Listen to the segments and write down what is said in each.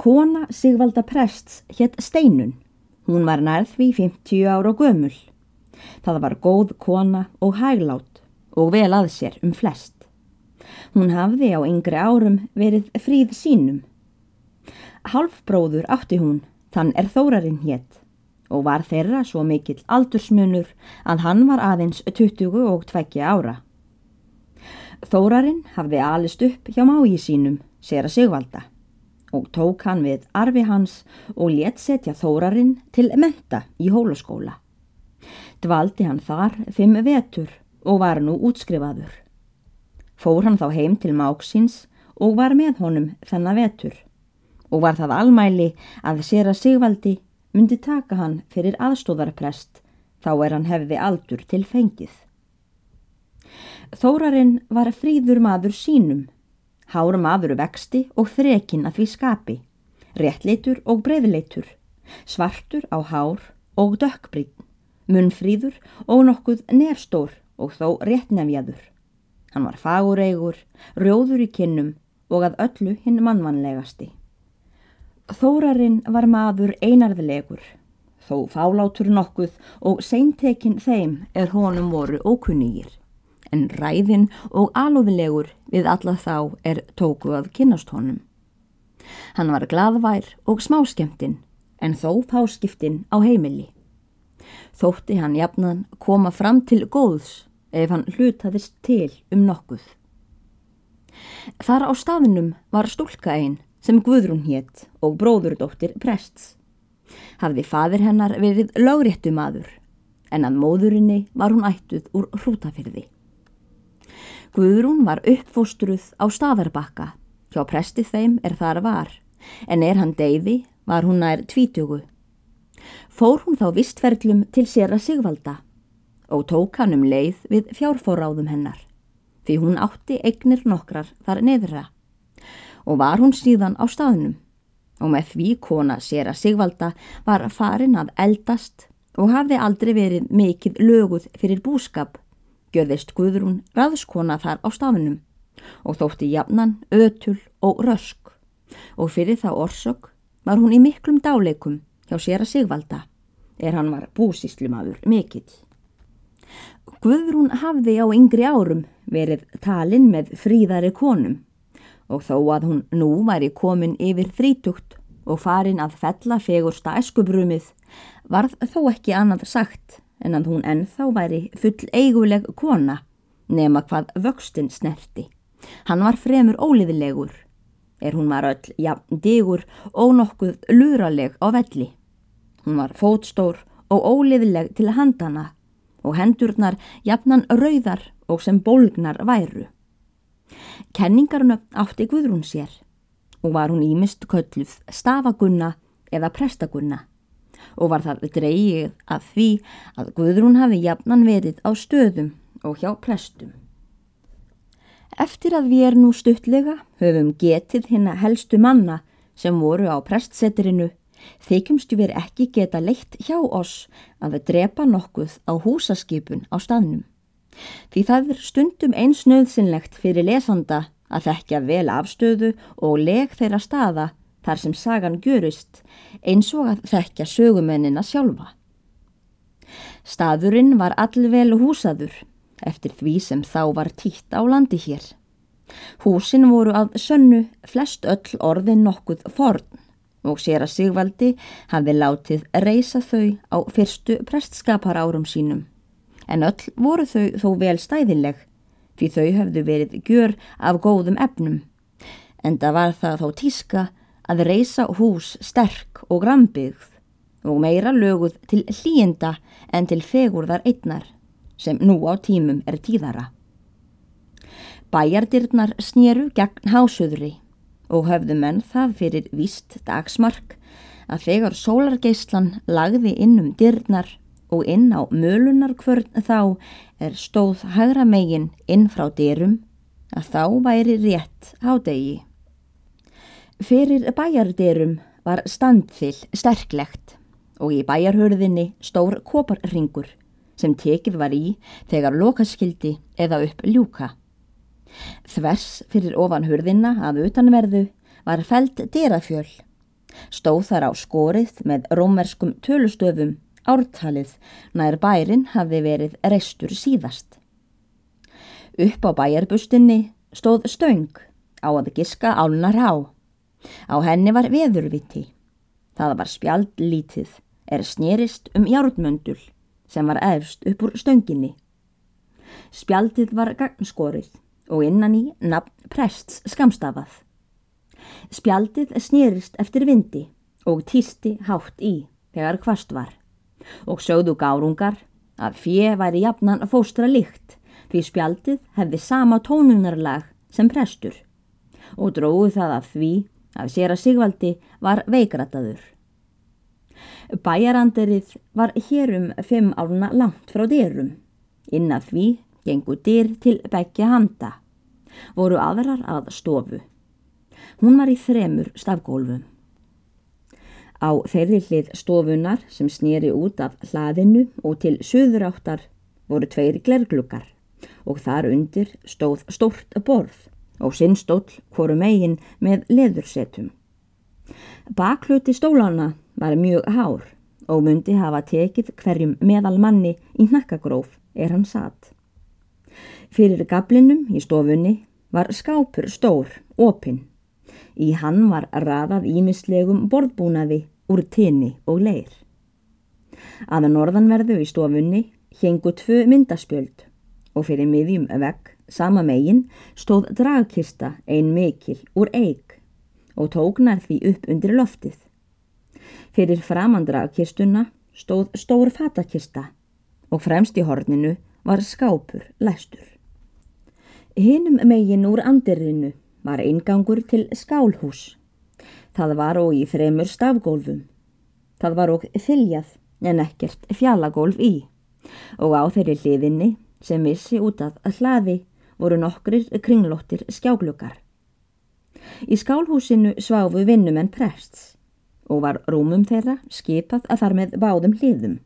Kona Sigvalda Prests hétt Steinun. Hún var nærð því 50 ára gömul. Það var góð kona og hæglátt og vel að sér um flest. Hún hafði á yngri árum verið fríð sínum. Halfbróður átti hún, þann er þórarinn hétt og var þeirra svo mikill aldursmunur að hann var aðeins 20 og 20 ára. Þórarinn hafði alist upp hjá mái sínum, sér að sigvalda og tók hann við arfi hans og let setja Þórarinn til menta í hólaskóla. Dvaldi hann þar fimm vetur og var nú útskrifaður. Fór hann þá heim til máksins og var með honum þennan vetur og var það almæli að sér að Sigvaldi myndi taka hann fyrir aðstóðarprest þá er hann hefði aldur til fengið. Þórarinn var fríður maður sínum Hár maður vexti og þrekin að því skapi, réttleitur og breyðleitur, svartur á hár og dökkbrinn, munfríður og nokkuð nefstór og þó réttnefjaður. Hann var fagureigur, rjóður í kinnum og að öllu hinn mannvanlegasti. Þórarinn var maður einarðilegur, þó fálátur nokkuð og seintekinn þeim er honum voru ókunnýgir en ræðin og alúðilegur við alla þá er tóku að kynast honum. Hann var gladvær og smáskemtinn en þó fáskiptinn á heimili. Þótti hann jafnan koma fram til góðs ef hann hlutaðist til um nokkuð. Þar á staðinum var stúlka einn sem Guðrún hétt og bróðurdóttir prests. Hafði fadir hennar verið lögréttu maður en að móðurinni var hún ættuð úr hrútafyrði. Guðrún var uppfóstruð á staðarbakka, hjá presti þeim er þar var, en er hann deyði var hún nær tvítugu. Fór hún þá vistferðlum til sér að sigvalda og tók hann um leið við fjárfóráðum hennar, því hún átti eignir nokkrar þar neðra og var hún síðan á staðnum. Og með því kona sér að sigvalda var farin að eldast og hafði aldrei verið mikill löguð fyrir búskap gjörðist Guðrún raðskona þar á staðunum og þótti jafnan, ötul og rösk og fyrir það orsök var hún í miklum dáleikum hjá sér að sigvalda er hann var búsíslumadur mikill. Guðrún hafði á yngri árum verið talinn með fríðari konum og þó að hún nú væri komin yfir þrítugt og farin að fella fegursta eskubrumið varð þó ekki annað sagt en að hún ennþá væri full eiguleg kona nema hvað vöxtin snerti. Hann var fremur óliðilegur, er hún var öll jafn digur og nokkuð luraleg á velli. Hún var fótstór og óliðileg til handana og hendurnar jafnan rauðar og sem bólgnar væru. Kenningarna átti Guðrún sér og var hún ímist kölluð stafagunna eða prestagunna og var það dreigið af því að Guðrún hafi jafnan verið á stöðum og hjá prestum. Eftir að við erum nú stuttlega höfum getið hérna helstu manna sem voru á prestsetrinu þykjumstu við ekki geta leitt hjá oss að við drepa nokkuð á húsaskipun á staðnum. Því það er stundum einsnöðsynlegt fyrir lesanda að þekkja vel afstöðu og leg þeirra staða þar sem sagan görist eins og að þekkja sögumennina sjálfa. Staðurinn var allvel húsaður eftir því sem þá var títt á landi hér. Húsin voru að sönnu flest öll orðin nokkuð forn og sér að Sigvaldi hafi látið reysa þau á fyrstu prestskapar árum sínum. En öll voru þau þó vel stæðileg því þau hefðu verið gjör af góðum efnum. En það var það þó tíska að reysa hús sterk og grambygð og meira löguð til hlýjenda en til fegurðar einnar sem nú á tímum er tíðara. Bæjardirnar snýru gegn hásöðri og höfðu menn það fyrir víst dagsmark að þegar sólargeislan lagði inn um dirnar og inn á mölunarkvörn þá er stóð hægra megin inn frá dyrum að þá væri rétt á degi. Fyrir bæjardyrum var standfill sterklegt og í bæjarhörðinni stór koparringur sem tekið var í þegar lokaskildi eða upp ljúka. Þvers fyrir ofan hörðina að utanverðu var fælt dyrafjöl Stóð þar á skorið með rómerskum tölustöfum ártalið nær bærin hafði verið restur síðast. Upp á bæjarbustinni stóð stöng á að giska álnar á. Á henni var veðurviti. Það var spjaldlítið er snerist um járnmöndul sem var efst upp úr stönginni. Spjaldið var gagnskorið og innan í nafn prests skamstafað. Spjaldið snerist eftir vindi og týsti hátt í þegar hvast var og sögðu gárungar að fjö væri jafnan fóstra líkt því spjaldið hefði sama tónunarlag sem prestur og dróðu það af því að sér að Sigvaldi var veikrataður. Bæjaranderið var hérum fimm áluna langt frá dyrum. Innan því gengu dyr til begja handa. Voru aðrar að stofu. Hún var í þremur stafgólfum. Á þeirri hlið stofunar sem snýri út af hlaðinu og til söðuráttar voru tveir glerglukar og þar undir stóð stórt borð og sinnstóll hvoru megin með leðursetum. Bakluti stólana var mjög hár og myndi hafa tekið hverjum meðal manni í nakkagróf er hann satt. Fyrir gablinum í stofunni var skápur stór, opinn Í hann var raðað ímislegum borðbúnaði úr tinni og leir. Að norðanverðu í stofunni hengu tvö myndaspjöld og fyrir miðjum vegg sama megin stóð dragkista ein mikil úr eig og tóknar því upp undir loftið. Fyrir framandragkistuna stóð stór fatakista og fremst í horninu var skápur læstur. Hinnum megin úr andirinu var eingangur til skálhús. Það var og í þremur stafgólfum. Það var og þiljað en ekkert fjallagólf í og á þeirri hliðinni sem vissi út af að hlaði voru nokkrir kringlóttir skjáglukar. Í skálhúsinu sváfu vinnumenn prests og var rúmum þeirra skipað að þar með báðum hliðum.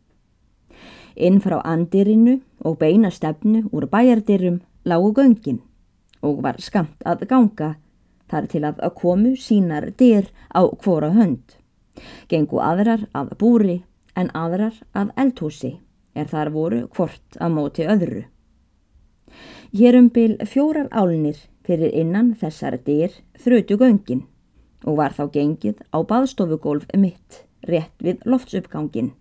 Inn frá andirinu og beina stefnu úr bæjardirum lágu göngin og var skamt að ganga þar til að komu sínar dyr á hvora hönd. Gengu aðrar að búri en aðrar að eldhúsi er þar voru hvort að móti öðru. Hérum byl fjórar álnir fyrir innan þessar dyr þrötu göngin og var þá gengið á baðstofugólf mitt rétt við loftsuppgangin.